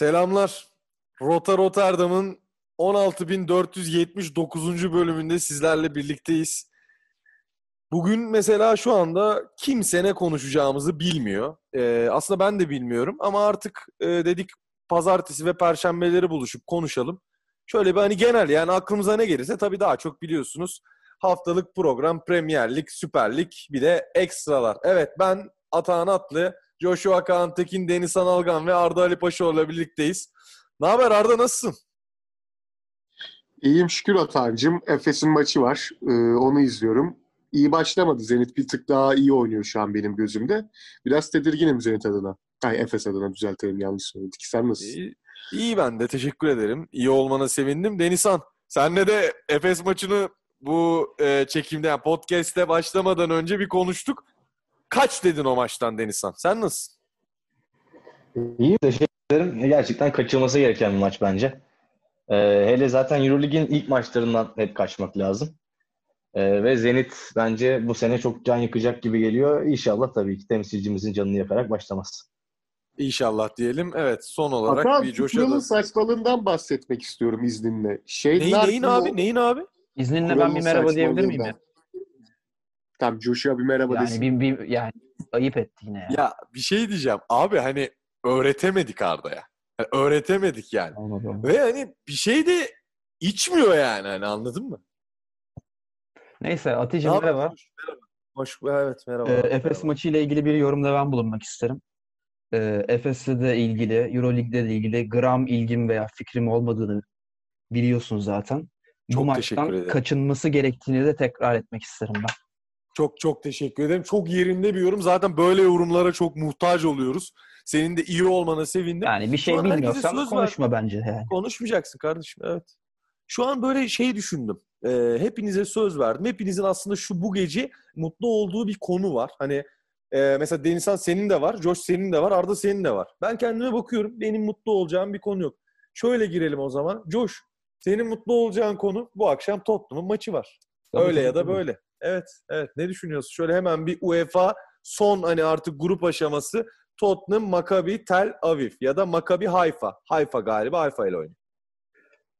Selamlar. Rota Rotterdam'ın 16.479. bölümünde sizlerle birlikteyiz. Bugün mesela şu anda kimse ne konuşacağımızı bilmiyor. Ee, aslında ben de bilmiyorum ama artık e, dedik pazartesi ve perşembeleri buluşup konuşalım. Şöyle bir hani genel yani aklımıza ne gelirse tabii daha çok biliyorsunuz. Haftalık program, Premier Lig, Süper Lig bir de ekstralar. Evet ben Atahan Atlı, Joshua Kaan Tekin, Deniz Analgan ve Arda Ali Paşaoğlu'yla birlikteyiz. Ne haber Arda nasılsın? İyiyim şükür Atancım. Efes'in maçı var. Ee, onu izliyorum. İyi başlamadı. Zenit bir tık daha iyi oynuyor şu an benim gözümde. Biraz tedirginim Zenit adına. Ay Efes adına düzeltelim yanlış söyledik. Sen nasılsın? İyi, iyi ben de teşekkür ederim. İyi olmana sevindim. Denizhan senle de Efes maçını bu e, çekimde yani podcast'te başlamadan önce bir konuştuk. Kaç dedin o maçtan Denizhan? Sen nasılsın? İyi teşekkür ederim. Gerçekten kaçılması gereken bir maç bence. Ee, hele zaten Eurolig'in ilk maçlarından hep kaçmak lazım. Ee, ve Zenit bence bu sene çok can yıkacak gibi geliyor. İnşallah tabii ki temsilcimizin canını yakarak başlamaz. İnşallah diyelim. Evet son olarak Hatta bir coşalım. saçmalığından bahsetmek istiyorum izninle. Şey Neyin, neyin abi? Neyin abi? İzninle ben bir merhaba diyebilir miyim ya? Tamam Joshua bir merhaba Yani desin. bir, bir yani ayıp etti yine ya. Ya bir şey diyeceğim. Abi hani öğretemedik Arda'ya. Yani öğretemedik yani. Anladım. Ve hani bir şey de içmiyor yani hani anladın mı? Neyse Ne Aticim haber? merhaba. Merhaba. Hoş, evet merhaba. Ee, Efes merhaba. maçı ile ilgili bir yorumda ben bulunmak isterim. Ee, Efes'le de ilgili, Euroleague'de de ilgili gram ilgim veya fikrim olmadığını biliyorsun zaten. Çok Bu maçtan ederim. kaçınması gerektiğini de tekrar etmek isterim ben. Çok çok teşekkür ederim. Çok yerinde bir yorum. Zaten böyle yorumlara çok muhtaç oluyoruz. Senin de iyi olmana sevindim. Yani bir şey herkese bilmiyorsan konuşma bence yani. Konuşmayacaksın kardeşim. Evet. Şu an böyle şey düşündüm. Ee, hepinize söz verdim. Hepinizin aslında şu bu gece mutlu olduğu bir konu var. Hani e, mesela Denizhan senin de var, Josh senin de var, Arda senin de var. Ben kendime bakıyorum. Benim mutlu olacağım bir konu yok. Şöyle girelim o zaman. Josh, senin mutlu olacağın konu bu akşam Tottenham'ın maçı var. Tabii, Öyle ya tabii, da tabii. böyle. Evet, evet. Ne düşünüyorsun? Şöyle hemen bir UEFA son hani artık grup aşaması Tottenham, Maccabi, Tel Aviv ya da Maccabi Haifa. Haifa galiba Haifa ile oynuyor.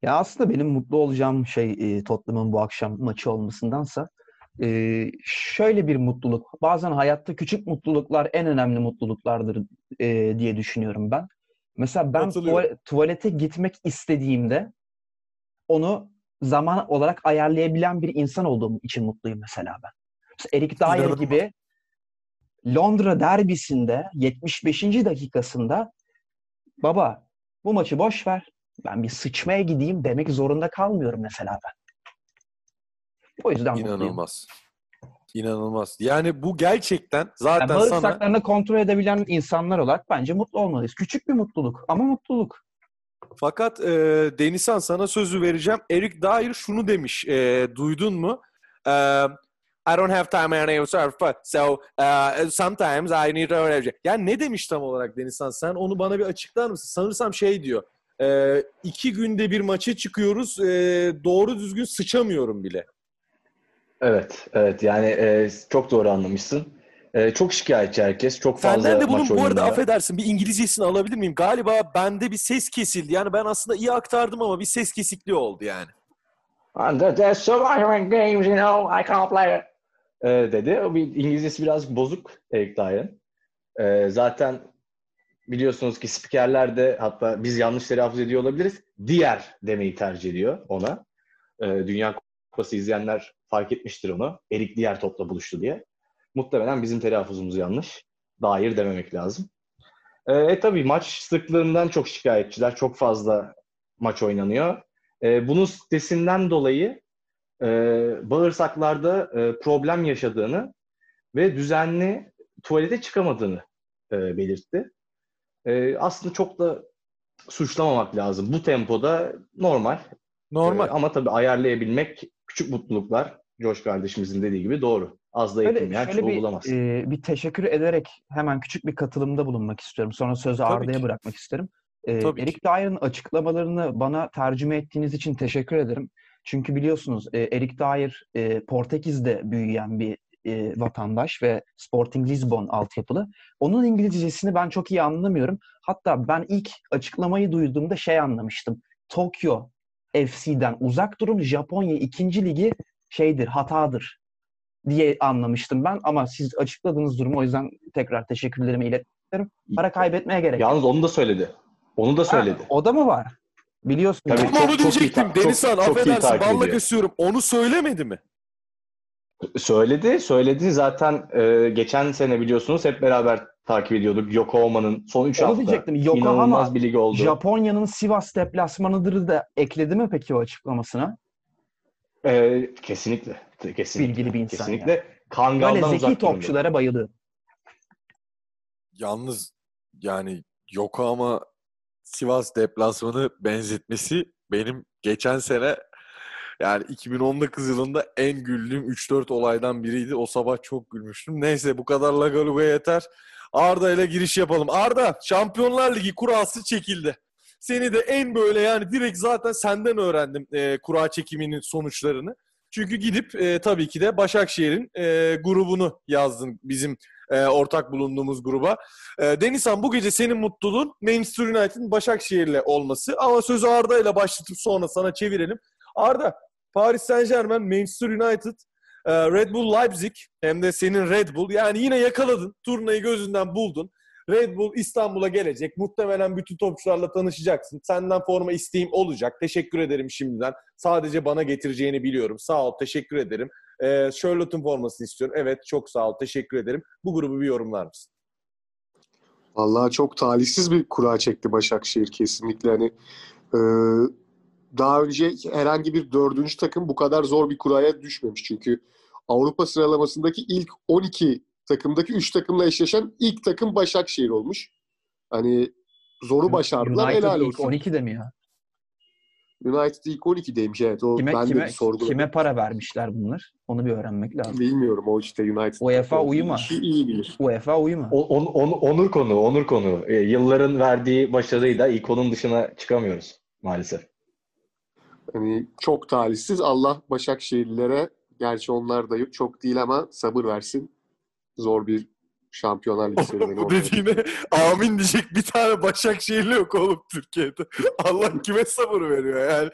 Ya aslında benim mutlu olacağım şey e, Tottenham'ın bu akşam maçı olmasındansa e, şöyle bir mutluluk. Bazen hayatta küçük mutluluklar en önemli mutluluklardır e, diye düşünüyorum ben. Mesela ben tuvalete gitmek istediğimde onu zaman olarak ayarlayabilen bir insan olduğum için mutluyum mesela ben. Mesela Eric Dyer İnanılmaz. gibi Londra derbisinde 75. dakikasında baba bu maçı boş ver ben bir sıçmaya gideyim demek zorunda kalmıyorum mesela ben. O yüzden mutluyum. İnanılmaz. İnanılmaz. Yani bu gerçekten Yani zaten sana bağırsaklarını kontrol edebilen insanlar olarak bence mutlu olmalıyız. Küçük bir mutluluk ama mutluluk. Fakat e, Denizhan sana sözü vereceğim. Eric Dyer şunu demiş. e, duydun mu? E, I don't have time and I surf, so uh, sometimes I need to... Yani ne demiş tam olarak Denizhan? Sen onu bana bir açıklar mısın? Sanırsam şey diyor. E, iki günde bir maça çıkıyoruz. e, doğru düzgün sıçamıyorum bile. Evet, evet yani e, çok doğru anlamışsın. E, çok şikayetçi herkes. Çok fazla Senden de bunun maç bu arada affedersin bir İngilizcesini alabilir miyim? Galiba bende bir ses kesildi. Yani ben aslında iyi aktardım ama bir ses kesikliği oldu yani. And there- there's so many games, you know, I can't play it. E, dedi. O bir İngilizcesi biraz bozuk Eric Dyer'ın. E, zaten biliyorsunuz ki spikerler de hatta biz yanlış telaffuz ediyor olabiliriz. Diğer demeyi tercih ediyor ona. E, Dünya Kupası izleyenler fark etmiştir onu. Erik diğer topla buluştu diye. Muhtemelen bizim telaffuzumuz yanlış. Dair dememek lazım. E, e tabii maç sıklığından çok şikayetçiler. Çok fazla maç oynanıyor. E, bunun stresinden dolayı e, bağırsaklarda e, problem yaşadığını ve düzenli tuvalete çıkamadığını e, belirtti. E, aslında çok da suçlamamak lazım. Bu tempoda normal. Normal. E, ama tabii ayarlayabilmek küçük mutluluklar. Josh kardeşimizin dediği gibi doğru. Az da yetinmeyen şöyle çoğu bir, bulamaz. e, bir teşekkür ederek hemen küçük bir katılımda bulunmak istiyorum. Sonra sözü Arda'ya bırakmak isterim. E, Tabii Eric. Dyer'ın açıklamalarını bana tercüme ettiğiniz için teşekkür ederim. Çünkü biliyorsunuz e, Eric Dyer e, Portekiz'de büyüyen bir e, vatandaş ve Sporting Lisbon altyapılı. Onun İngilizcesini ben çok iyi anlamıyorum. Hatta ben ilk açıklamayı duyduğumda şey anlamıştım. Tokyo FC'den uzak durun. Japonya ikinci ligi şeydir, hatadır diye anlamıştım ben. Ama siz açıkladığınız durumu o yüzden tekrar teşekkürlerimi iletiyorum. Para kaybetmeye gerek yok. Yalnız onu da söyledi. Onu da söyledi. Ha, o da mı var? Biliyorsun. Tabii. yani. Çok- onu diyecektim. çok- Denizhan çok affedersin balla kesiyorum. Onu söylemedi mi? Söyledi, söyledi. Zaten e, geçen sene biliyorsunuz hep beraber takip ediyorduk. Yokohama'nın son 3 Onu hafta diyecektim. Yokohama, inanılmaz bir lig oldu. Japonya'nın Sivas deplasmanıdır da ekledi mi peki o açıklamasına? E, kesinlikle. Kesinlikle. Bilgili bir insan Kesinlikle. yani. Kangal'dan Böyle zeki topçulara bayılıyorum. Yalnız yani Yokohama Sivas deplasmanı benzetmesi benim geçen sene yani 2019 yılında en güldüğüm 3-4 olaydan biriydi. O sabah çok gülmüştüm. Neyse bu kadar Lagaluga yeter. Arda ile giriş yapalım. Arda Şampiyonlar Ligi kurası çekildi. Seni de en böyle yani direkt zaten senden öğrendim e, kura çekiminin sonuçlarını. Çünkü gidip e, tabii ki de Başakşehir'in e, grubunu yazdın bizim e, ortak bulunduğumuz gruba. E, Denizhan bu gece senin mutluluğun Manchester United'ın Başakşehir'le olması. Ama sözü Arda ile başlatıp sonra sana çevirelim. Arda, Paris Saint Germain, Manchester United, e, Red Bull Leipzig hem de senin Red Bull. Yani yine yakaladın. Turnayı gözünden buldun. Red Bull İstanbul'a gelecek. Muhtemelen bütün topçularla tanışacaksın. Senden forma isteğim olacak. Teşekkür ederim şimdiden. Sadece bana getireceğini biliyorum. Sağ ol, teşekkür ederim. Ee, Charlotte'un formasını istiyorum. Evet, çok sağ ol, teşekkür ederim. Bu grubu bir yorumlar mısın? Vallahi çok talihsiz bir kura çekti Başakşehir kesinlikle. Hani e, daha önce herhangi bir dördüncü takım bu kadar zor bir kuraya düşmemiş. Çünkü Avrupa sıralamasındaki ilk 12 takımdaki 3 takımla eşleşen ilk takım Başakşehir olmuş. Hani zoru başardılar United helal ilk olsun. 12'de mi ya? United ilk 12'deymiş evet. O Kime, ben de kime, bir sorguladım. kime para vermişler bunlar? Onu bir öğrenmek lazım. Bilmiyorum o işte United. UEFA uyuma. İşi iyi bilir. UEFA uyuma. O- on- on- onur konu, onur konu. E, yılların verdiği başarıyla ilk onun dışına çıkamıyoruz maalesef. Hani çok talihsiz. Allah Başakşehirlilere gerçi onlar da çok değil ama sabır versin. Zor bir Şampiyonlar Ligi serüveni Bu oldu. dediğine amin diyecek bir tane Başakşehirli yok oğlum Türkiye'de. Allah kime sabır veriyor yani.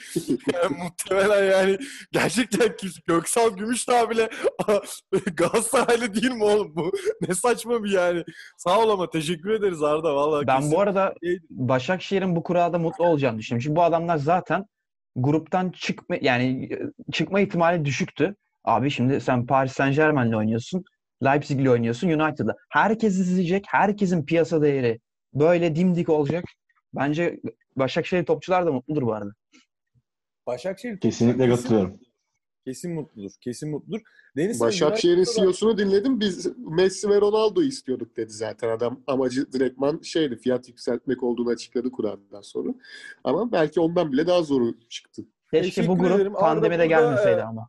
yani muhtemelen yani gerçekten kimse Göksal Gümüşdağ bile Galatasaraylı değil mi oğlum bu? Ne saçma bir yani. Sağ ol ama teşekkür ederiz Arda vallahi. Ben bu arada Başakşehir'in bu kurada mutlu olacağını düşünüyorum. Çünkü bu adamlar zaten gruptan çıkma yani çıkma ihtimali düşüktü. Abi şimdi sen Paris Saint Germain'le oynuyorsun. Leipzig'le oynuyorsun United'la. Herkes izleyecek. Herkesin piyasa değeri böyle dimdik olacak. Bence Başakşehir topçular da mutludur bu arada. Başakşehir Kesinlikle kesin- katılıyorum. Kesin mutludur. Kesin mutludur. Deniz Başakşehir'in CEO'sunu dinledim. Biz Messi ve Ronaldo'yu istiyorduk dedi zaten adam. Amacı direktman şeydi fiyat yükseltmek olduğunu açıkladı Kur'an'dan sonra. Ama belki ondan bile daha zoru çıktı. Keşke bu Teşekkür grup ederim. Pandemide gelmeseydi e, ama.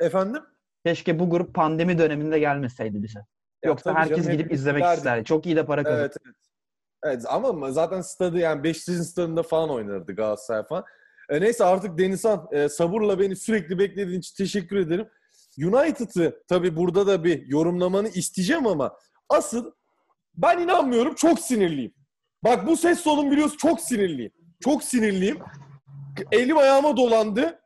Efendim? Keşke bu grup pandemi döneminde gelmeseydi bize. Ya Yoksa herkes canım, gidip izlemek giderdik. isterdi. Çok iyi de para kazanır. Evet, evet. Evet ama zaten stadı yani Beşiktaş'ın stadında falan oynardı Galatasaray falan. E, neyse artık Denizhan e, sabırla beni sürekli beklediğin için teşekkür ederim. United'ı tabii burada da bir yorumlamanı isteyeceğim ama asıl ben inanmıyorum çok sinirliyim. Bak bu ses solun biliyorsun çok sinirliyim. Çok sinirliyim. Elim ayağıma dolandı.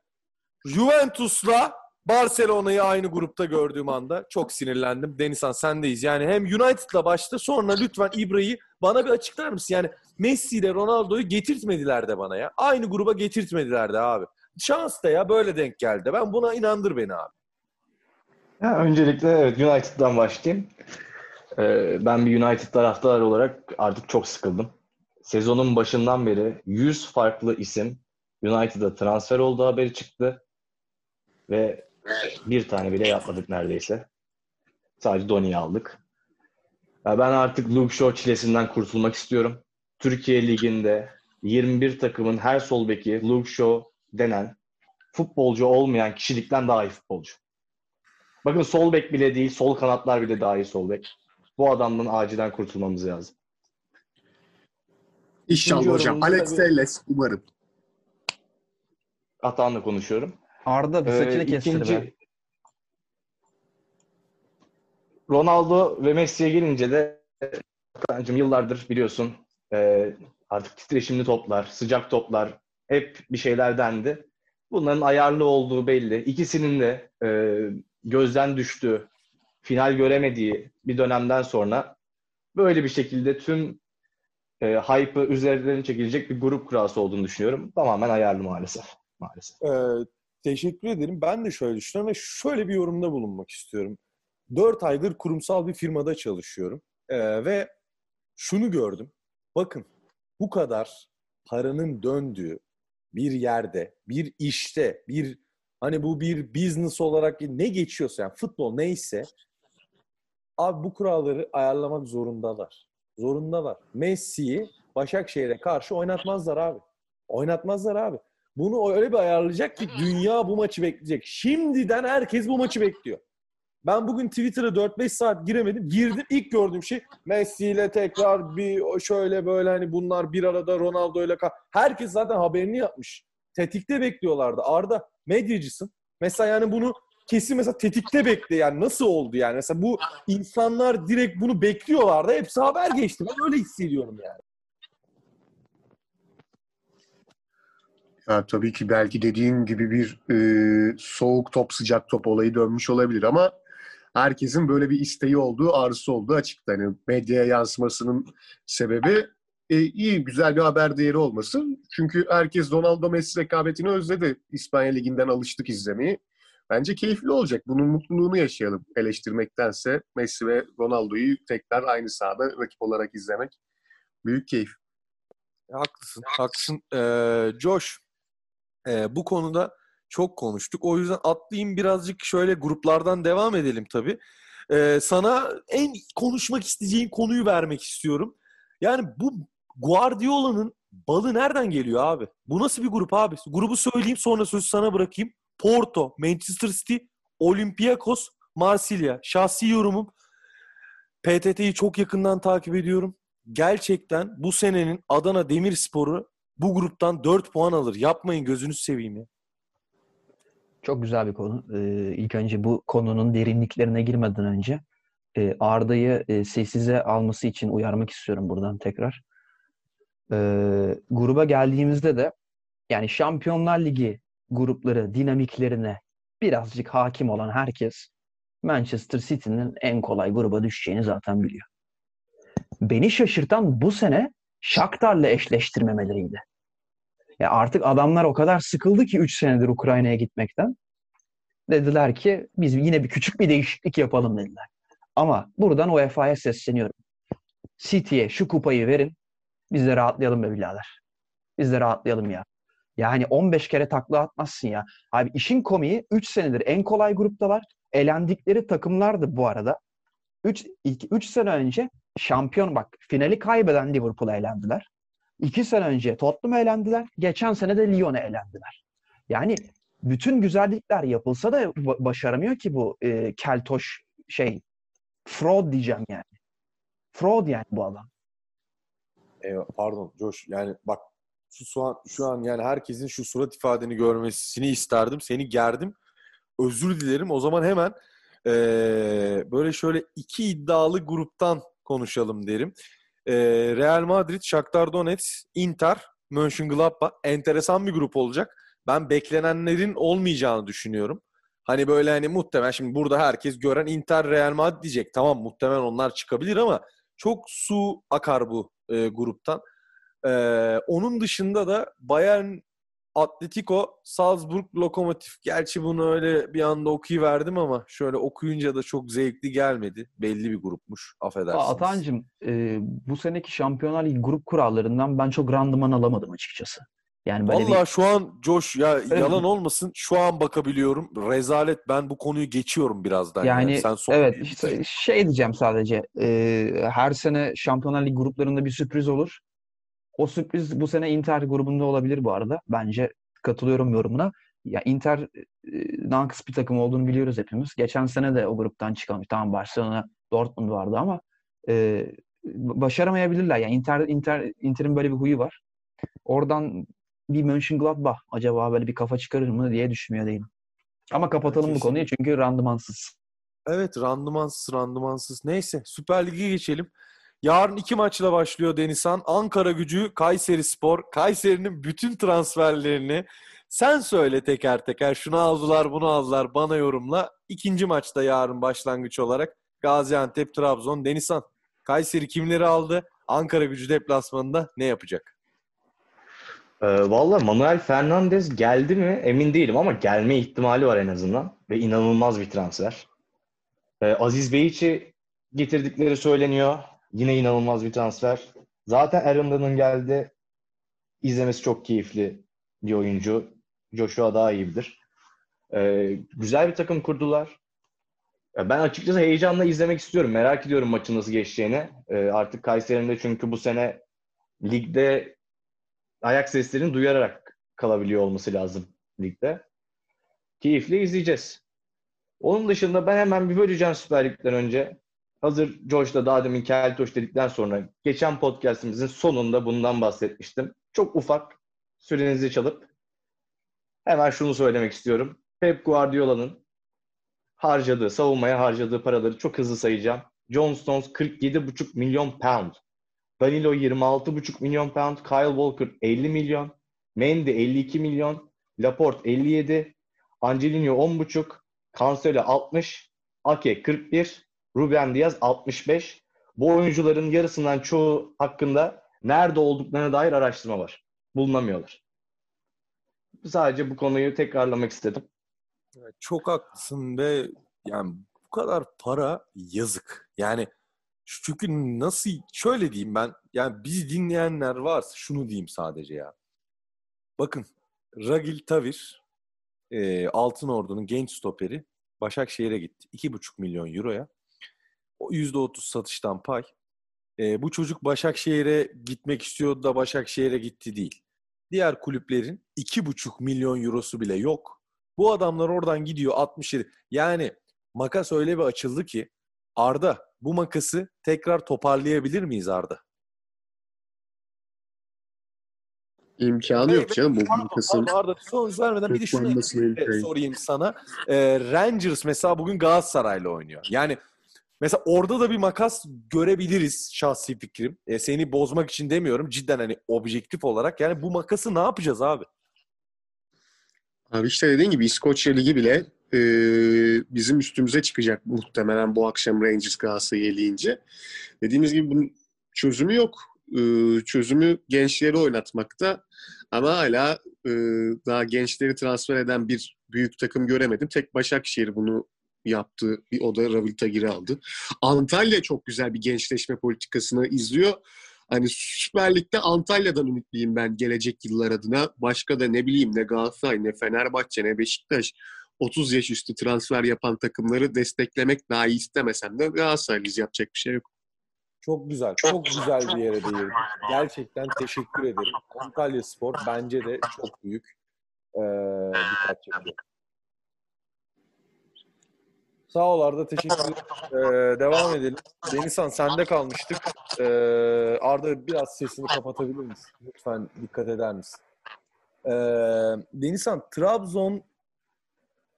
Juventus'la Barcelona'yı aynı grupta gördüğüm anda çok sinirlendim. Denizhan sendeyiz. Yani hem United'la başta sonra lütfen İbra'yı bana bir açıklar mısın? Yani Messi ile Ronaldo'yu getirtmediler de bana ya. Aynı gruba getirtmediler de abi. Şans da ya böyle denk geldi. Ben buna inandır beni abi. Ya öncelikle evet United'dan başlayayım. Ee, ben bir United taraftarı olarak artık çok sıkıldım. Sezonun başından beri 100 farklı isim United'a transfer olduğu haberi çıktı. Ve bir tane bile yapmadık neredeyse. Sadece Donny'yi aldık. Ya ben artık Luke Shaw çilesinden kurtulmak istiyorum. Türkiye Ligi'nde 21 takımın her sol beki Luke Shaw denen futbolcu olmayan kişilikten daha iyi futbolcu. Bakın sol bek bile değil, sol kanatlar bile daha iyi sol bek. Bu adamdan acilen kurtulmamız lazım. İnşallah hocam. Alex tabii- Telles umarım. Atahan'la konuşuyorum. Arda bir Ee, saçını kestir ikinci- be. Ronaldo ve Messi'ye gelince de Hakan'cığım yıllardır biliyorsun e, artık titreşimli toplar, sıcak toplar hep bir şeyler dendi. Bunların ayarlı olduğu belli. İkisinin de e, gözden düştüğü, final göremediği bir dönemden sonra böyle bir şekilde tüm e, hype'ı üzerinden çekilecek bir grup kurası olduğunu düşünüyorum. Tamamen ayarlı maalesef. maalesef. Ee, teşekkür ederim. Ben de şöyle düşünüyorum ve şöyle bir yorumda bulunmak istiyorum. 4 aydır kurumsal bir firmada çalışıyorum. Ee, ve şunu gördüm. Bakın bu kadar paranın döndüğü bir yerde, bir işte, bir hani bu bir business olarak ne geçiyorsa yani futbol neyse abi bu kuralları ayarlamak zorundalar. Zorundalar. Messi'yi Başakşehir'e karşı oynatmazlar abi. Oynatmazlar abi. Bunu öyle bir ayarlayacak ki dünya bu maçı bekleyecek. Şimdiden herkes bu maçı bekliyor. Ben bugün Twitter'a 4-5 saat giremedim. Girdim ilk gördüğüm şey Messi ile tekrar bir şöyle böyle hani bunlar bir arada Ronaldo ile herkes zaten haberini yapmış. Tetikte bekliyorlardı. Arda medyacısın. Mesela yani bunu kesin mesela tetikte bekle yani nasıl oldu yani mesela bu insanlar direkt bunu bekliyorlardı hepsi haber geçti ben öyle hissediyorum yani. Ya, tabii ki belki dediğin gibi bir e, soğuk top sıcak top olayı dönmüş olabilir ama herkesin böyle bir isteği olduğu, arzusu olduğu açıkta. Hani medyaya yansımasının sebebi e, iyi, güzel bir haber değeri olması. Çünkü herkes Ronaldo Messi rekabetini özledi. İspanya Ligi'nden alıştık izlemeyi. Bence keyifli olacak. Bunun mutluluğunu yaşayalım eleştirmektense Messi ve Ronaldo'yu tekrar aynı sahada rakip olarak izlemek büyük keyif. Haklısın, haklısın. Ee, Josh, e, bu konuda çok konuştuk. O yüzden atlayayım birazcık şöyle gruplardan devam edelim tabii. Ee, sana en konuşmak isteyeceğin konuyu vermek istiyorum. Yani bu Guardiola'nın balı nereden geliyor abi? Bu nasıl bir grup abi? Grubu söyleyeyim sonra sözü sana bırakayım. Porto, Manchester City, Olympiakos, Marsilya. Şahsi yorumum. PTT'yi çok yakından takip ediyorum. Gerçekten bu senenin Adana Demirspor'u bu gruptan 4 puan alır. Yapmayın gözünüzü seveyim ya. Çok güzel bir konu. Ee, ilk önce bu konunun derinliklerine girmeden önce e, Arda'yı e, sessize alması için uyarmak istiyorum buradan tekrar. Ee, gruba geldiğimizde de yani Şampiyonlar Ligi grupları dinamiklerine birazcık hakim olan herkes Manchester City'nin en kolay gruba düşeceğini zaten biliyor. Beni şaşırtan bu sene Shakhtar'la eşleştirmemeleriydi. Ya artık adamlar o kadar sıkıldı ki 3 senedir Ukrayna'ya gitmekten. Dediler ki biz yine bir küçük bir değişiklik yapalım dediler. Ama buradan UEFA'ya sesleniyorum. City'ye şu kupayı verin. Biz de rahatlayalım be birader. Biz de rahatlayalım ya. Yani 15 kere takla atmazsın ya. Abi işin komiği 3 senedir en kolay gruptalar. Elendikleri takımlardı bu arada. 3 3 sene önce şampiyon bak finali kaybeden Liverpool'a elendiler. 2 sene önce Tottenham'a elendiler. Geçen sene de Lyon'a elendiler. Yani bütün güzellikler yapılsa da başaramıyor ki bu e, keltoş şey fraud diyeceğim yani. Fraud yani bu adam. E, pardon Josh yani bak şu, şu an şu an yani herkesin şu surat ifadeni görmesini isterdim. Seni gerdim. Özür dilerim. O zaman hemen e, böyle şöyle iki iddialı gruptan konuşalım derim. E, Real Madrid, Shakhtar Donetsk, Inter, Mönchengladbach enteresan bir grup olacak. Ben beklenenlerin olmayacağını düşünüyorum. Hani böyle hani muhtemelen şimdi burada herkes gören Inter Real Madrid diyecek. Tamam muhtemelen onlar çıkabilir ama çok su akar bu e, gruptan. E, onun dışında da Bayern Atletico, Salzburg, Lokomotiv. Gerçi bunu öyle bir anda okuyuverdim ama şöyle okuyunca da çok zevkli gelmedi. Belli bir grupmuş. Affedersiniz. Atancım e, bu seneki Şampiyonlar Ligi grup kurallarından ben çok randıman alamadım açıkçası. Yani böyle Vallahi bir... şu an Josh ya evet. yalan olmasın şu an bakabiliyorum. Rezalet ben bu konuyu geçiyorum birazdan. Yani, yani. Sen son evet işte şey diyeceğim sadece. E, her sene Şampiyonlar Ligi gruplarında bir sürpriz olur. O sürpriz bu sene Inter grubunda olabilir bu arada. Bence katılıyorum yorumuna. Ya Inter e, Nankıs bir takım olduğunu biliyoruz hepimiz. Geçen sene de o gruptan çıkılmış. Tamam Barcelona, Dortmund vardı ama e, başaramayabilirler. Yani Inter, Inter, Inter'in böyle bir huyu var. Oradan bir Mönchengladbach acaba böyle bir kafa çıkarır mı diye düşünmüyor değilim. Ama kapatalım Kesinlikle. bu konuyu çünkü randımansız. Evet randımansız randımansız. Neyse Süper Lig'e geçelim. Yarın iki maçla başlıyor Denizhan. Ankara gücü, Kayseri Spor. Kayseri'nin bütün transferlerini sen söyle teker teker. Şunu aldılar, bunu aldılar. Bana yorumla. İkinci maçta yarın başlangıç olarak Gaziantep, Trabzon, Denizhan. Kayseri kimleri aldı? Ankara gücü deplasmanında ne yapacak? Ee, Valla Manuel Fernandez geldi mi emin değilim ama gelme ihtimali var en azından. Ve inanılmaz bir transfer. Ee, Aziz Beyic'i getirdikleri söyleniyor. Yine inanılmaz bir transfer. Zaten Aaron geldi. İzlemesi çok keyifli bir oyuncu. Joshua daha iyi bilir. Ee, güzel bir takım kurdular. Ya Ben açıkçası heyecanla izlemek istiyorum. Merak ediyorum maçın nasıl geçeceğini. Ee, artık Kayseri'nin de çünkü bu sene ligde ayak seslerini duyarak kalabiliyor olması lazım ligde. Keyifle izleyeceğiz. Onun dışında ben hemen bir böleceğim Süper Lig'den önce. Hazır Josh'la daha demin Keltoş dedikten sonra geçen podcastimizin sonunda bundan bahsetmiştim. Çok ufak sürenizi çalıp hemen şunu söylemek istiyorum. Pep Guardiola'nın harcadığı, savunmaya harcadığı paraları çok hızlı sayacağım. John Stones 47,5 milyon pound. Danilo 26,5 milyon pound. Kyle Walker 50 milyon. Mendy 52 milyon. Laporte 57. Angelino 10,5. Cancelo 60. Ake 41. Ruben Diaz 65. Bu oyuncuların yarısından çoğu hakkında nerede olduklarına dair araştırma var. Bulunamıyorlar. Sadece bu konuyu tekrarlamak istedim. Çok haklısın ve yani bu kadar para yazık. Yani çünkü nasıl şöyle diyeyim ben yani biz dinleyenler varsa şunu diyeyim sadece ya. Bakın Ragil Tavir e, Altın Ordu'nun genç stoperi Başakşehir'e gitti. 2,5 milyon euroya. O %30 satıştan pay. E, bu çocuk Başakşehir'e gitmek istiyordu da Başakşehir'e gitti değil. Diğer kulüplerin 2,5 milyon eurosu bile yok. Bu adamlar oradan gidiyor 67. Yani makas öyle bir açıldı ki Arda bu makası tekrar toparlayabilir miyiz Arda? İmkanı yok canım bu makasın. Arda sonuç vermeden bir de şunu sorayım sana. Ee, Rangers mesela bugün Galatasaray'la oynuyor. Yani mesela orada da bir makas görebiliriz şahsi fikrim. Ee, seni bozmak için demiyorum. Cidden hani objektif olarak. Yani bu makası ne yapacağız abi? Abi işte dediğin gibi İskoçya Ligi bile e, bizim üstümüze çıkacak muhtemelen bu akşam Rangers Galatasaray'ı eleyince. Dediğimiz gibi bunun çözümü yok. E, çözümü gençleri oynatmakta ama hala e, daha gençleri transfer eden bir büyük takım göremedim. Tek Başakşehir bunu yaptı. Bir o da Ravil Tagir'i aldı. Antalya çok güzel bir gençleşme politikasını izliyor. Hani Süper Lig'de Antalya'dan ümitliyim ben gelecek yıllar adına. Başka da ne bileyim ne Galatasaray, ne Fenerbahçe, ne Beşiktaş 30 yaş üstü transfer yapan takımları desteklemek dahi istemesem de Galatasaraylıyız yapacak bir şey yok. Çok güzel. Çok, güzel bir yere değindik. Gerçekten teşekkür ederim. Antalya Spor bence de çok büyük ee, dikkat çekiyor. Sağ ol Arda. Teşekkür ederim. Ee, devam edelim. Denizhan sende kalmıştık. Ee, Arda biraz sesini kapatabilir misin? Lütfen dikkat eder misin? Ee, Denizhan, Trabzon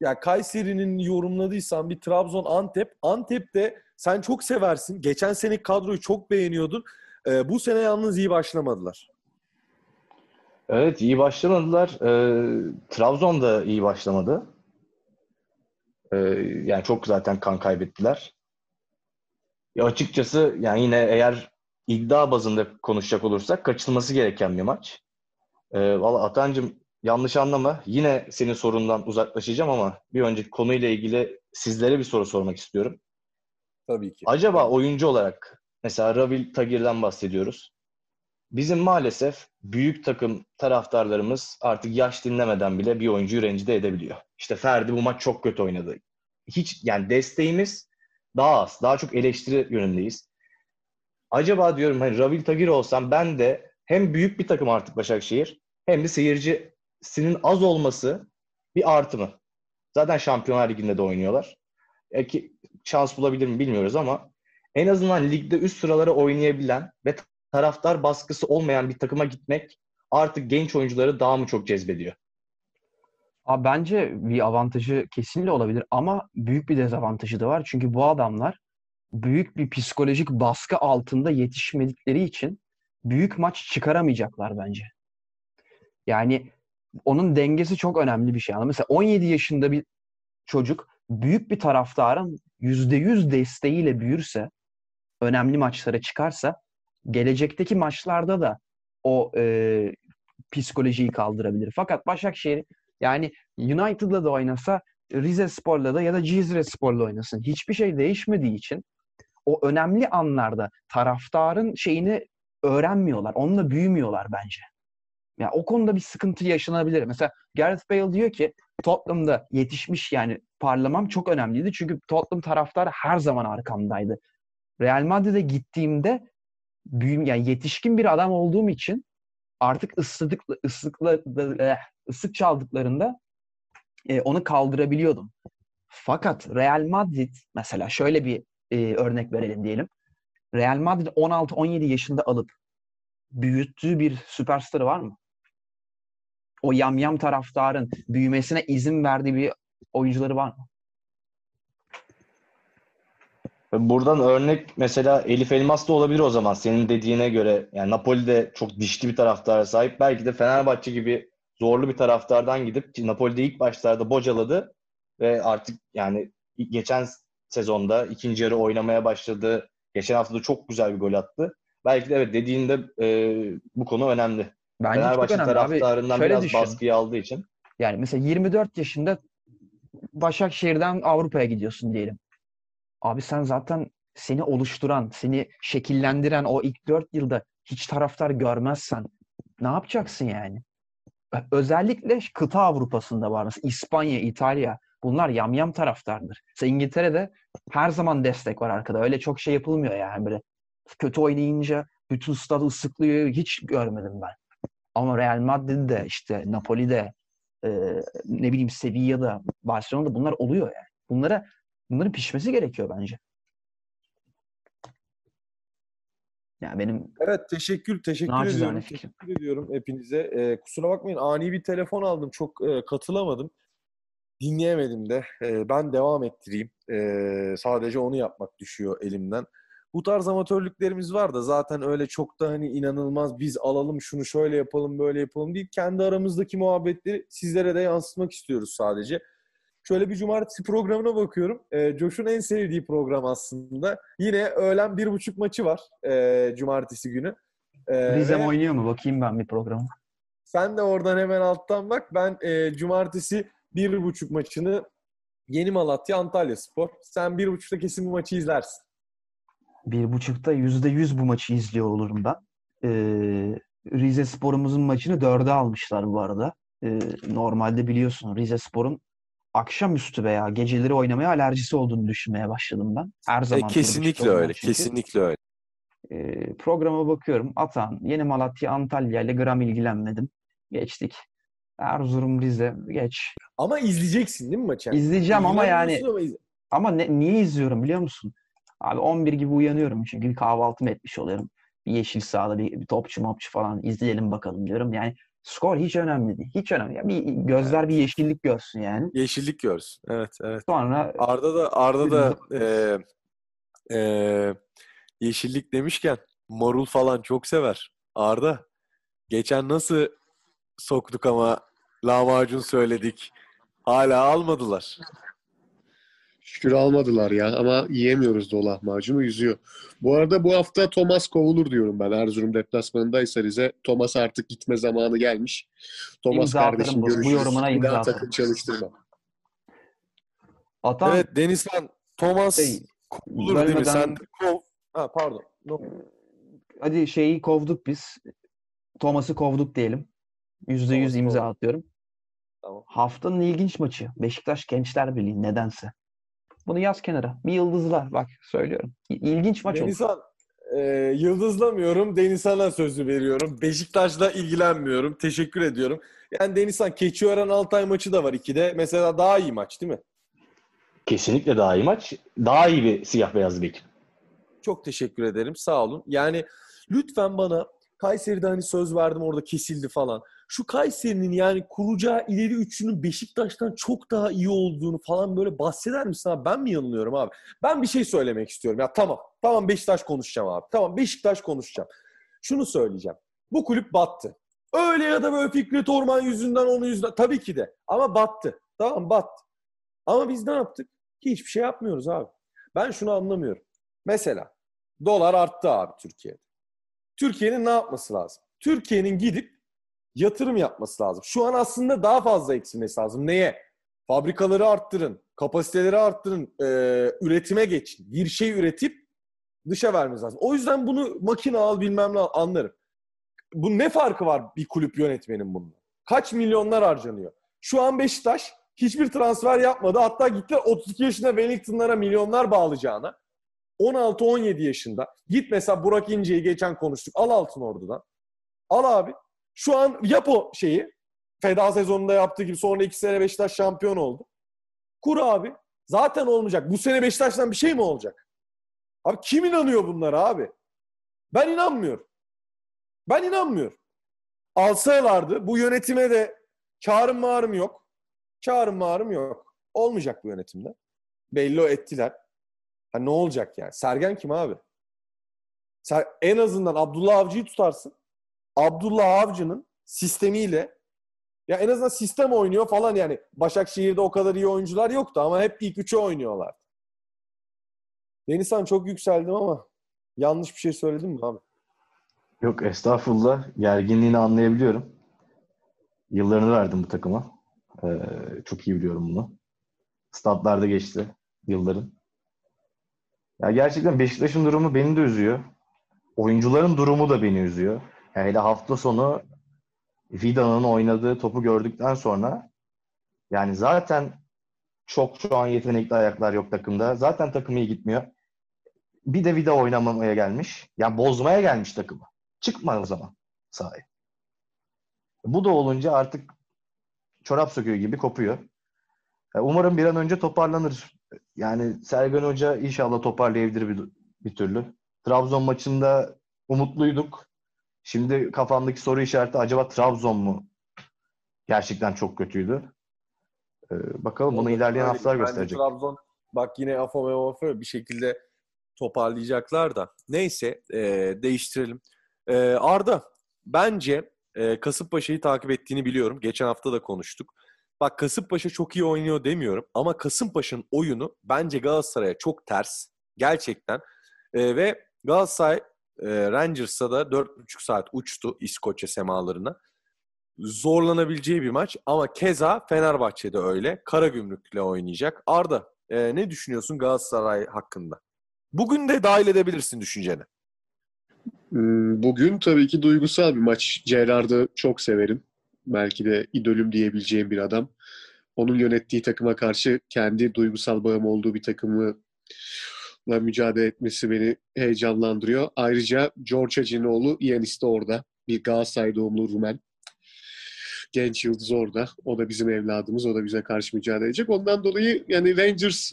ya Kayseri'nin yorumladıysan bir Trabzon Antep. Antep'te sen çok seversin. Geçen sene kadroyu çok beğeniyordun. Ee, bu sene yalnız iyi başlamadılar. Evet iyi başlamadılar. Ee, Trabzon da iyi başlamadı. Ee, yani çok zaten kan kaybettiler. Ya açıkçası yani yine eğer iddia bazında konuşacak olursak kaçılması gereken bir maç. Ee, Valla Atancım yanlış anlama. Yine senin sorundan uzaklaşacağım ama bir önceki konuyla ilgili sizlere bir soru sormak istiyorum. Tabii ki. Acaba oyuncu olarak mesela Ravil Tagir'den bahsediyoruz. Bizim maalesef büyük takım taraftarlarımız artık yaş dinlemeden bile bir oyuncuyu rencide edebiliyor. İşte Ferdi bu maç çok kötü oynadı. Hiç yani desteğimiz daha az. Daha çok eleştiri yönündeyiz. Acaba diyorum hani Ravil Tagir olsam ben de hem büyük bir takım artık Başakşehir hem de seyircisinin az olması bir artı mı? Zaten Şampiyonlar Ligi'nde de oynuyorlar. E ki, şans bulabilir mi bilmiyoruz ama en azından ligde üst sıralara oynayabilen ve taraftar baskısı olmayan bir takıma gitmek artık genç oyuncuları daha mı çok cezbediyor? Abi bence bir avantajı kesinlikle olabilir ama büyük bir dezavantajı da var. Çünkü bu adamlar büyük bir psikolojik baskı altında yetişmedikleri için büyük maç çıkaramayacaklar bence. Yani onun dengesi çok önemli bir şey. Mesela 17 yaşında bir çocuk büyük bir taraftarın %100 desteğiyle büyürse, önemli maçlara çıkarsa gelecekteki maçlarda da o e, psikolojiyi kaldırabilir. Fakat Başakşehir yani United'la da oynasa, Rize Spor'la da ya da Cizre Spor'la oynasın. Hiçbir şey değişmediği için o önemli anlarda taraftarın şeyini öğrenmiyorlar. Onunla büyümüyorlar bence. Ya o konuda bir sıkıntı yaşanabilir. Mesela Gareth Bale diyor ki Tottenham'da yetişmiş yani parlamam çok önemliydi. Çünkü Tottenham taraftarı her zaman arkamdaydı. Real Madrid'e gittiğimde büyüm yani yetişkin bir adam olduğum için artık ıslık ıslıkla eh, ıslık çaldıklarında e, onu kaldırabiliyordum. Fakat Real Madrid mesela şöyle bir e, örnek verelim diyelim. Real Madrid 16-17 yaşında alıp büyüttüğü bir süperstarı var mı? O yamyam taraftarın büyümesine izin verdiği bir oyuncuları var mı? Buradan örnek mesela Elif Elmas da olabilir o zaman senin dediğine göre. Yani Napoli de çok dişli bir taraftara sahip. Belki de Fenerbahçe gibi zorlu bir taraftardan gidip Napoli'de ilk başlarda bocaladı ve artık yani geçen sezonda ikinci yarı oynamaya başladı. Geçen hafta da çok güzel bir gol attı. Belki de evet dediğinde e, bu konu önemli. Bence Fenerbahçe önemli abi. taraftarından Şöyle biraz düşün. baskıyı aldığı için. Yani mesela 24 yaşında Başakşehir'den Avrupa'ya gidiyorsun diyelim. Abi sen zaten seni oluşturan, seni şekillendiren o ilk 4 yılda hiç taraftar görmezsen ne yapacaksın yani? Özellikle kıta Avrupa'sında var. Mesela İspanya, İtalya bunlar yamyam taraftardır. Mesela İngiltere'de her zaman destek var arkada. Öyle çok şey yapılmıyor yani böyle. Kötü oynayınca bütün stadı ıslıklıyor. Hiç görmedim ben. Ama Real Madrid'de işte Napoli'de e, ne bileyim Sevilla'da, Barcelona'da bunlar oluyor yani. Bunlara bunların pişmesi gerekiyor bence. Yani benim Evet teşekkür teşekkür Nacizane ediyorum. fikrim. Teşekkür ediyorum hepinize. Ee, kusura bakmayın ani bir telefon aldım. Çok e, katılamadım. Dinleyemedim de. Ee, ben devam ettireyim. Ee, sadece onu yapmak düşüyor elimden. Bu tarz amatörlüklerimiz var da zaten öyle çok da hani inanılmaz biz alalım şunu şöyle yapalım böyle yapalım değil. Kendi aramızdaki muhabbetleri sizlere de yansıtmak istiyoruz sadece. Şöyle bir cumartesi programına bakıyorum. Ee, Josh'un en sevdiği program aslında. Yine öğlen bir buçuk maçı var e, cumartesi günü. Ee, Rize ve oynuyor mu? Bakayım ben bir programa. sen de oradan hemen alttan bak. Ben e, cumartesi bir buçuk maçını Yeni Malatya Antalya Spor. Sen bir buçukta kesin bu maçı izlersin. Bir buçukta yüzde yüz bu maçı izliyor olurum ben. Ee, Rize Spor'umuzun maçını dörde almışlar bu arada. Ee, normalde biliyorsun Rize Spor'un akşamüstü veya geceleri oynamaya alerjisi olduğunu düşünmeye başladım ben. Her E, zaman bir kesinlikle öyle. çünkü. Kesinlikle öyle. Ee, programa bakıyorum. Atan, Yeni Malatya, Antalya ile gram ilgilenmedim. Geçtik. Erzurum, Rize, geç. Ama izleyeceksin değil mi maçı? İzleyeceğim ama yani ama iz- ama ne, niye izliyorum biliyor musun? Abi 11 gibi uyanıyorum çünkü bir kahvaltımı etmiş oluyorum. Bir yeşil sahada bir, bir topçu mopçu falan izleyelim bakalım diyorum. Yani skor hiç önemli değil. Hiç önemli. değil. Bir gözler bir yeşillik görsün yani. Yeşillik görsün. Evet, evet. Sonra Arda da Arda da e, e, yeşillik demişken marul falan çok sever. Arda geçen nasıl soktuk ama lahmacun söyledik. Hala almadılar. Şükür almadılar ya ama yiyemiyoruz da o lahmacunu yüzüyor. Bu arada bu hafta Thomas kovulur diyorum ben. Erzurum deplasmanındaysa Rize. Thomas artık gitme zamanı gelmiş. Thomas İmza kardeşim bu- bu görüşürüz. yorumuna Bir imza daha atarım. takım çalıştırma. Atan Evet Denizhan Thomas Şey, kovulur değil mi? Sen de kov. Ha pardon. No. hadi şeyi kovduk biz. Thomas'ı kovduk diyelim. Yüzde yüz Thomas'ı imza kovduk. atıyorum. Tamam. Haftanın ilginç maçı. Beşiktaş Gençler Birliği nedense. Bunu yaz kenara. Bir yıldızla bak söylüyorum. İlginç maç olur. Denizhan e, yıldızlamıyorum. Denizhan'a sözü veriyorum. Beşiktaş'la ilgilenmiyorum. Teşekkür ediyorum. Yani Denizhan Keçiören Altay maçı da var 2'de. Mesela daha iyi maç değil mi? Kesinlikle daha iyi maç. Daha iyi bir siyah beyaz bir ekip. Çok teşekkür ederim. Sağ olun. Yani lütfen bana Kayseri'de hani söz verdim orada kesildi falan. Şu Kayseri'nin yani kuracağı ileri üçünün Beşiktaş'tan çok daha iyi olduğunu falan böyle bahseder misin abi? Ben mi yanılıyorum abi? Ben bir şey söylemek istiyorum. Ya tamam. Tamam Beşiktaş konuşacağım abi. Tamam Beşiktaş konuşacağım. Şunu söyleyeceğim. Bu kulüp battı. Öyle ya da böyle Fikret Orman yüzünden onun yüzünden. Tabii ki de. Ama battı. Tamam battı. Ama biz ne yaptık? Hiçbir şey yapmıyoruz abi. Ben şunu anlamıyorum. Mesela dolar arttı abi Türkiye'de. Türkiye'nin ne yapması lazım? Türkiye'nin gidip yatırım yapması lazım. Şu an aslında daha fazla eksilmesi lazım. Neye? Fabrikaları arttırın, kapasiteleri arttırın, e, üretime geçin. Bir şey üretip dışa vermeniz lazım. O yüzden bunu makine al bilmem ne al, anlarım. Bu ne farkı var bir kulüp yönetmenin bununla? Kaç milyonlar harcanıyor? Şu an Beşiktaş hiçbir transfer yapmadı. Hatta gittiler 32 yaşında Wellington'lara milyonlar bağlayacağına 16-17 yaşında. Git mesela Burak İnce'yi geçen konuştuk. Al Altın Ordu'dan. Al abi. Şu an yap o şeyi. Feda sezonunda yaptığı gibi sonra iki sene Beşiktaş şampiyon oldu. Kur abi. Zaten olmayacak. Bu sene Beşiktaş'tan bir şey mi olacak? Abi kim inanıyor bunlara abi? Ben inanmıyorum. Ben inanmıyorum. Alsalardı bu yönetime de çağrım mağrım yok. Çağrım mağrım yok. Olmayacak bu yönetimde. Belli o ettiler. Ha ne olacak yani? Sergen kim abi? Ser, en azından Abdullah Avcı'yı tutarsın. Abdullah Avcı'nın sistemiyle ya en azından sistem oynuyor falan yani. Başakşehir'de o kadar iyi oyuncular yoktu ama hep ilk üçe oynuyorlar. Denizhan çok yükseldim ama yanlış bir şey söyledim mi abi? Yok estağfurullah. Gerginliğini anlayabiliyorum. Yıllarını verdim bu takıma. Ee, çok iyi biliyorum bunu. Statlarda geçti yılların. Ya gerçekten Beşiktaş'ın durumu beni de üzüyor. Oyuncuların durumu da beni üzüyor. Yani hele hafta sonu Vida'nın oynadığı topu gördükten sonra yani zaten çok şu an yetenekli ayaklar yok takımda. Zaten takım iyi gitmiyor. Bir de Vida oynamamaya gelmiş. Yani bozmaya gelmiş takımı. Çıkma o zaman sahaya. Bu da olunca artık çorap söküyor gibi kopuyor. Umarım bir an önce toparlanır. Yani Sergen Hoca inşallah toparlayabilir bir, bir türlü. Trabzon maçında umutluyduk. Şimdi kafamdaki soru işareti acaba Trabzon mu gerçekten çok kötüydü? Ee, bakalım bunu ilerleyen haftalar gösterecek. Trabzon bak yine Afo ve Afo bir şekilde toparlayacaklar da. Neyse e, değiştirelim. E, Arda bence e, Kasımpaşa'yı takip ettiğini biliyorum. Geçen hafta da konuştuk. Bak Kasımpaşa çok iyi oynuyor demiyorum ama Kasımpaşa'nın oyunu bence Galatasaray'a çok ters. Gerçekten. E, ve Galatasaray e, Rangers'a da 4,5 saat uçtu İskoçya semalarına. Zorlanabileceği bir maç ama keza Fenerbahçe'de öyle. Karagümrük'le oynayacak. Arda e, ne düşünüyorsun Galatasaray hakkında? Bugün de dahil edebilirsin düşünceni. Bugün tabii ki duygusal bir maç. Gerard'ı çok severim. Belki de idolüm diyebileceğim bir adam. Onun yönettiği takıma karşı kendi duygusal bağım olduğu bir takımla mücadele etmesi beni heyecanlandırıyor. Ayrıca George Hacinoğlu Yanis de orada. Bir Galatasaray doğumlu Rumen. Genç yıldız orada. O da bizim evladımız. O da bize karşı mücadele edecek. Ondan dolayı yani Rangers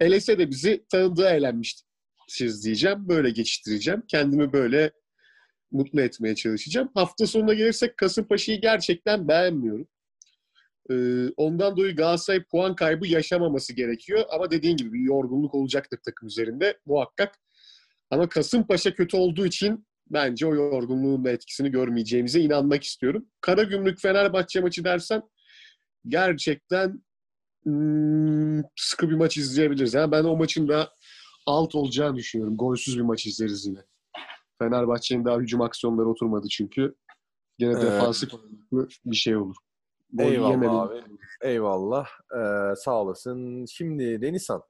elese de bizi tanıdığı eğlenmişti siz diyeceğim. Böyle geçiştireceğim. Kendimi böyle mutlu etmeye çalışacağım. Hafta sonuna gelirsek Kasımpaşa'yı gerçekten beğenmiyorum. Ee, ondan dolayı Galatasaray puan kaybı yaşamaması gerekiyor. Ama dediğin gibi bir yorgunluk olacaktır takım üzerinde muhakkak. Ama Kasımpaşa kötü olduğu için bence o yorgunluğun da etkisini görmeyeceğimize inanmak istiyorum. Karagümrük Fenerbahçe maçı dersen gerçekten hmm, sıkı bir maç izleyebiliriz. Yani ben o maçın da alt olacağını düşünüyorum. Golsüz bir maç izleriz yine. Fenerbahçe'nin daha hücum aksiyonları oturmadı çünkü. Gene defansif bir şey olur. Eyvallah abi. Eyvallah. Ee, sağ olasın. Şimdi Denizhan,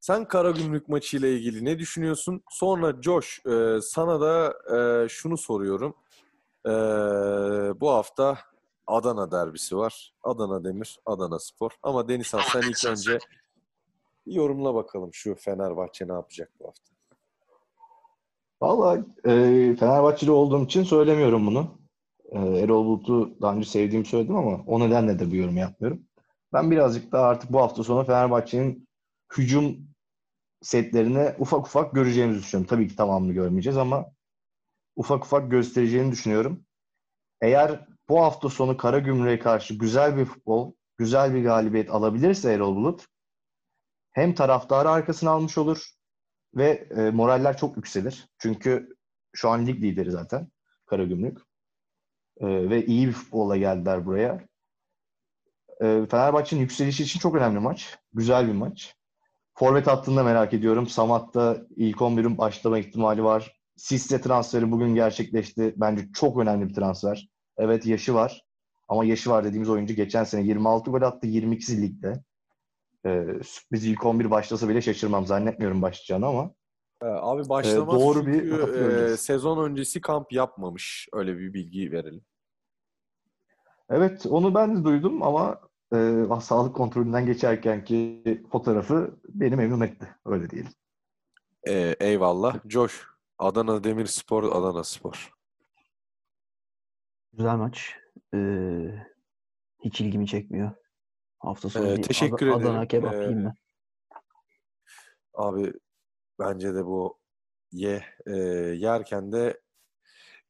sen Karagümrük maçı ile ilgili ne düşünüyorsun? Sonra Josh, e, sana da e, şunu soruyorum. E, bu hafta Adana derbisi var. Adana Demir, Adana Spor. Ama Denizhan sen ilk önce yorumla bakalım şu Fenerbahçe ne yapacak bu hafta. Valla e, Fenerbahçeli olduğum için söylemiyorum bunu. E, Erol Bulut'u daha önce sevdiğimi söyledim ama o nedenle de bu yorum yapmıyorum. Ben birazcık daha artık bu hafta sonu Fenerbahçe'nin hücum setlerini ufak ufak göreceğimizi düşünüyorum. Tabii ki tamamını görmeyeceğiz ama ufak ufak göstereceğini düşünüyorum. Eğer bu hafta sonu Karagümrük'e karşı güzel bir futbol, güzel bir galibiyet alabilirse Erol Bulut hem taraftarı arkasına almış olur ve e, moraller çok yükselir. Çünkü şu an lig lideri zaten Karagümrük. E, ve iyi bir futbolla geldiler buraya. E, Fenerbahçe'nin yükselişi için çok önemli maç. Güzel bir maç. Forvet hattında merak ediyorum. Samat'ta ilk 11'in başlama ihtimali var. Sisse transferi bugün gerçekleşti. Bence çok önemli bir transfer. Evet yaşı var. Ama yaşı var dediğimiz oyuncu geçen sene 26 gol attı 22'si ligde. Ee, sürpriz ilk 11 başlasa bile şaşırmam. Zannetmiyorum başlayacağını ama. Ee, abi başlamaz Ee, doğru bir çünkü kapı e, sezon öncesi kamp yapmamış. Öyle bir bilgi verelim. Evet onu ben de duydum ama e, sağlık kontrolünden geçerkenki fotoğrafı beni memnun etti. Öyle diyelim. Ee, eyvallah. Josh. Adana Demirspor, Adana Spor. Güzel maç. Ee, hiç ilgimi çekmiyor. Hafta sonu Ee, bir teşekkür Ad- ederim. Adana kebap Ee, yiyeyim ben. Abi bence de bu ye e, yerken de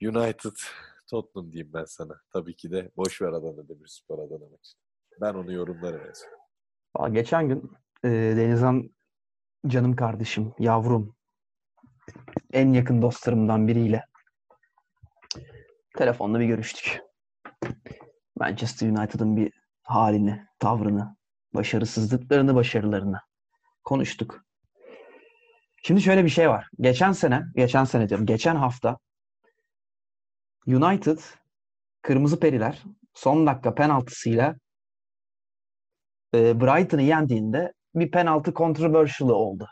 United Tottenham diyeyim ben sana. Tabii ki de boş ver Adana Demirspor Adana maçı. Ben onu yorumlarım en Geçen gün e, Denizhan canım kardeşim, yavrum, en yakın dostlarımdan biriyle telefonla bir görüştük. Manchester United'ın bir halini, tavrını, başarısızlıklarını, başarılarını konuştuk. Şimdi şöyle bir şey var. Geçen sene, geçen sene diyorum, geçen hafta United Kırmızı Periler son dakika penaltısıyla e, Brighton'ı yendiğinde bir penaltı controversial'ı oldu.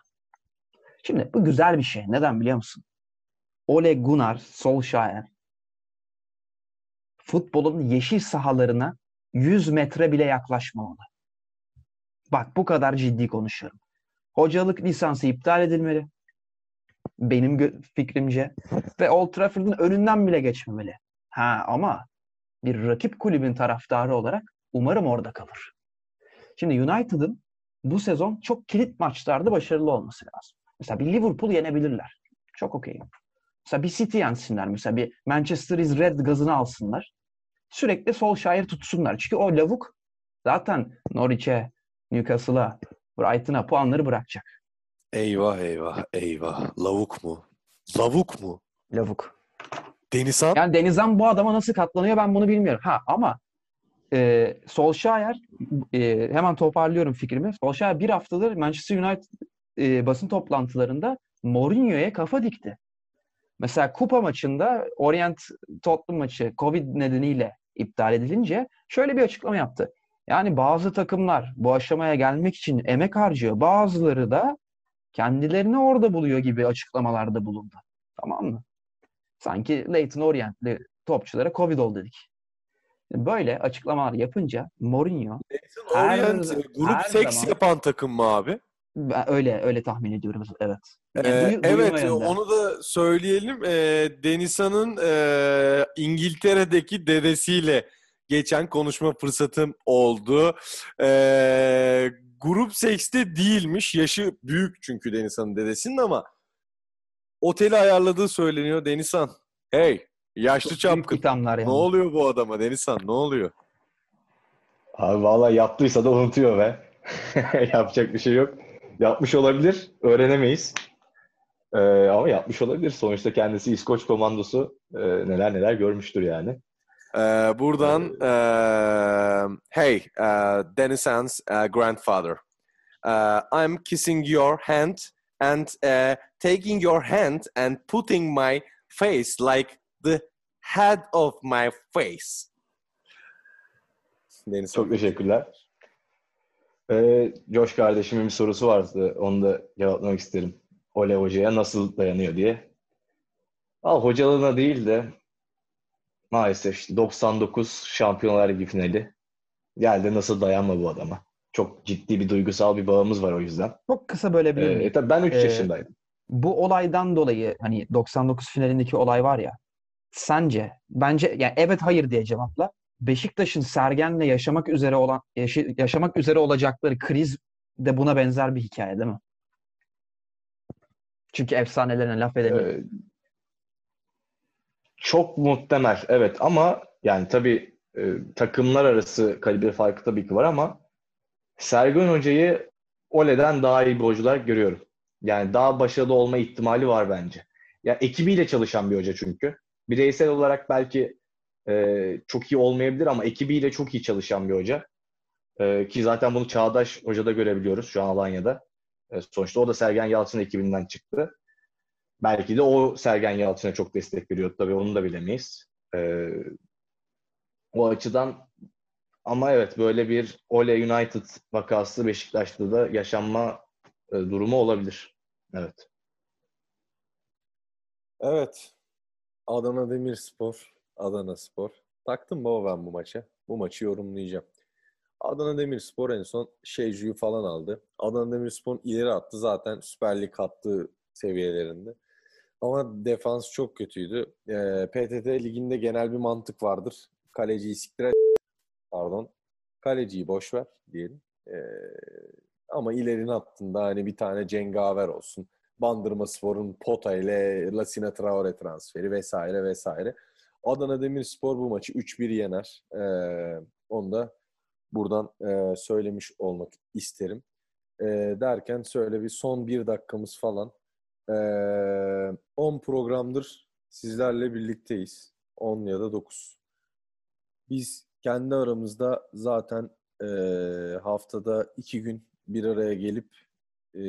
Şimdi bu güzel bir şey. Neden biliyor musun? Ole Gunnar Solskjaer futbolun yeşil sahalarına 100 metre bile yaklaşmamalı. Bak bu kadar ciddi konuşuyorum. Hocalık lisansı iptal edilmeli. Benim fikrimce. Ve Old Trafford'un önünden bile geçmemeli. Ha ama bir rakip kulübün taraftarı olarak umarım orada kalır. Şimdi United'ın bu sezon çok kilit maçlarda başarılı olması lazım. Mesela bir Liverpool yenebilirler. Çok okeyim. Mesela bir City yensinler. Mesela bir Manchester is Red gazını alsınlar. Sürekli sol şair tutsunlar. Çünkü o lavuk zaten Norwich'e, Newcastle'a, Brighton'a puanları bırakacak. Eyvah eyvah eyvah. Lavuk mu? Lavuk mu? Lavuk. Denizhan? Yani Denizhan bu adama nasıl katlanıyor ben bunu bilmiyorum. Ha ama e, Solskjaer e, hemen toparlıyorum fikrimi. Solskjaer bir haftadır Manchester United e, basın toplantılarında Mourinho'ya kafa dikti. Mesela kupa maçında Orient Tottenham maçı Covid nedeniyle iptal edilince şöyle bir açıklama yaptı. Yani bazı takımlar bu aşamaya gelmek için emek harcıyor. Bazıları da kendilerini orada buluyor gibi açıklamalarda bulundu. Tamam mı? Sanki Leyton Orient'li topçulara Covid oldu dedik. Böyle açıklamalar yapınca Mourinho her- Orient e, grup her seks zaman- yapan takım mı abi? ben öyle öyle tahmin ediyorum evet. Yani Ee, duyu- evet onu da söyleyelim. Ee, Denizhan'ın e, İngiltere'deki dedesiyle geçen konuşma fırsatım oldu. Ee, grup sekste değilmiş. Yaşı büyük çünkü Denizhan'ın dedesinin ama oteli ayarladığı söyleniyor Denizhan. Hey yaşlı Çok çapkın. yani. Ne oluyor bu adama Denizhan ne oluyor? Abi vallahi yaptıysa da unutuyor be. Yapacak bir şey yok. Yapmış olabilir. Öğrenemeyiz. Ee, ama yapmış olabilir. Sonuçta kendisi İskoç komandosu e, neler neler görmüştür yani. Ee, buradan eee, hey uh, Denizhan's uh, grandfather. Uh, I'm kissing your hand and uh, taking your hand and putting my face like the head of my face. Denizhan. Çok teşekkürler. Ee, Josh kardeşimin bir sorusu vardı. Onu da cevaplamak isterim. Ole Hoca'ya nasıl dayanıyor diye. Al hocalığına değil de maalesef işte 99 Şampiyonlar Ligi finali. Geldi nasıl dayanma bu adama. Çok ciddi bir duygusal bir bağımız var o yüzden. Çok kısa bölebilir miyim? Ee, tabii ben 3 Ee, yaşındaydım. Bu olaydan dolayı hani 99 finalindeki olay var ya sence bence yani evet hayır diye cevapla. Beşiktaş'ın Sergen'le yaşamak üzere olan yaşamak üzere olacakları kriz de buna benzer bir hikaye değil mi? Çünkü efsanelerine laf edemiyor. Ee, çok muhtemel evet ama yani tabii e, takımlar arası kalibre farkı tabii ki var ama Sergen Hoca'yı Ole'den daha iyi bir hoca görüyorum. Yani daha başarılı olma ihtimali var bence. Ya ekibiyle çalışan bir hoca çünkü. Bireysel olarak belki e, çok iyi olmayabilir ama ekibiyle çok iyi çalışan bir hoca. E, ki zaten bunu Çağdaş Hoca'da görebiliyoruz şu an Alanya'da. E, sonuçta o da Sergen Yalçın ekibinden çıktı. Belki de o Sergen Yalçın'a çok destek veriyor. Tabii onu da bilemeyiz. E, o açıdan ama evet böyle bir Ole United vakası Beşiktaş'ta da yaşanma e, durumu olabilir. Evet. Evet. Adana Demirspor, Adana Spor. Taktım baba ben bu maça. Bu maçı yorumlayacağım. Adana Demirspor en son Şeju'yu falan aldı. Adana Demirspor ileri attı zaten Süper Lig attığı seviyelerinde. Ama defans çok kötüydü. Ee, PTT liginde genel bir mantık vardır. Kaleciyi siktir et. Pardon. Kaleciyi boş ver diyelim. Ee, ama ilerini attığında hani bir tane cengaver olsun. Bandırma Spor'un Pota ile Lasina Traore transferi vesaire vesaire. Adana Demirspor bu maçı 3-1 yener. Ee, onu da buradan e, söylemiş olmak isterim. E, derken şöyle bir son bir dakikamız falan. E, 10 programdır sizlerle birlikteyiz. 10 ya da 9. Biz kendi aramızda zaten e, haftada iki gün bir araya gelip e,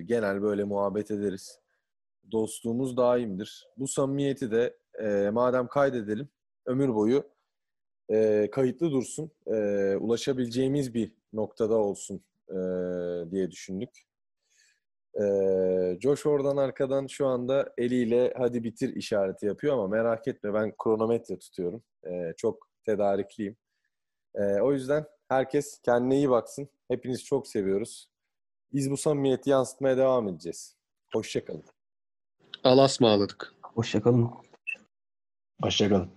genel böyle muhabbet ederiz. Dostluğumuz daimdir. Bu samimiyeti de e, madem kaydedelim ömür boyu e, kayıtlı dursun. E, ulaşabileceğimiz bir noktada olsun e, diye düşündük. E, Josh oradan arkadan şu anda eliyle hadi bitir işareti yapıyor ama merak etme ben kronometre tutuyorum. E, çok tedarikliyim. E, o yüzden herkes kendine iyi baksın. Hepinizi çok seviyoruz. Biz bu samimiyeti yansıtmaya devam edeceğiz. Hoşçakalın. Alas mı ağladık? Hoşçakalın. Hoşçakalın.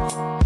Thank